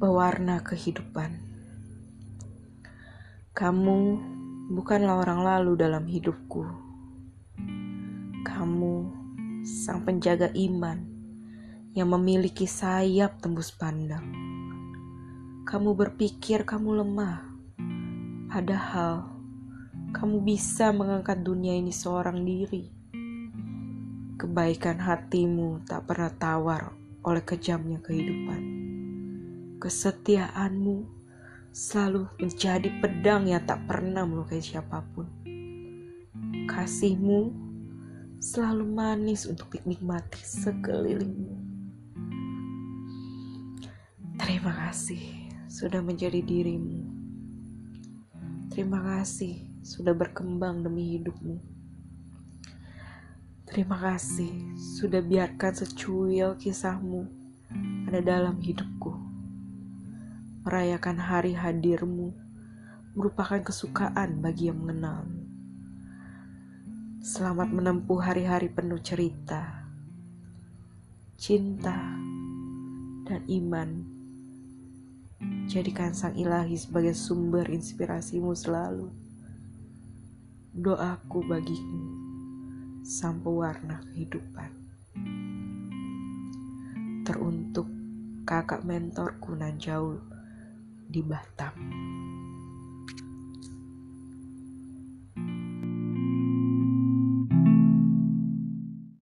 pewarna kehidupan. Kamu bukanlah orang lalu dalam hidupku. Kamu sang penjaga iman yang memiliki sayap tembus pandang. Kamu berpikir kamu lemah, padahal kamu bisa mengangkat dunia ini seorang diri. Kebaikan hatimu tak pernah tawar oleh kejamnya kehidupan Kesetiaanmu selalu menjadi pedang yang tak pernah melukai siapa pun. Kasihmu selalu manis untuk dinikmati sekelilingmu. Terima kasih sudah menjadi dirimu. Terima kasih sudah berkembang demi hidupmu. Terima kasih sudah biarkan secuil kisahmu ada dalam hidupku. Merayakan hari hadirmu merupakan kesukaan bagi yang mengenalmu. Selamat menempuh hari-hari penuh cerita, cinta, dan iman. Jadikan Sang Ilahi sebagai sumber inspirasimu selalu. Doaku bagimu, sang pewarna kehidupan. Teruntuk kakak mentorku Najau di Batam.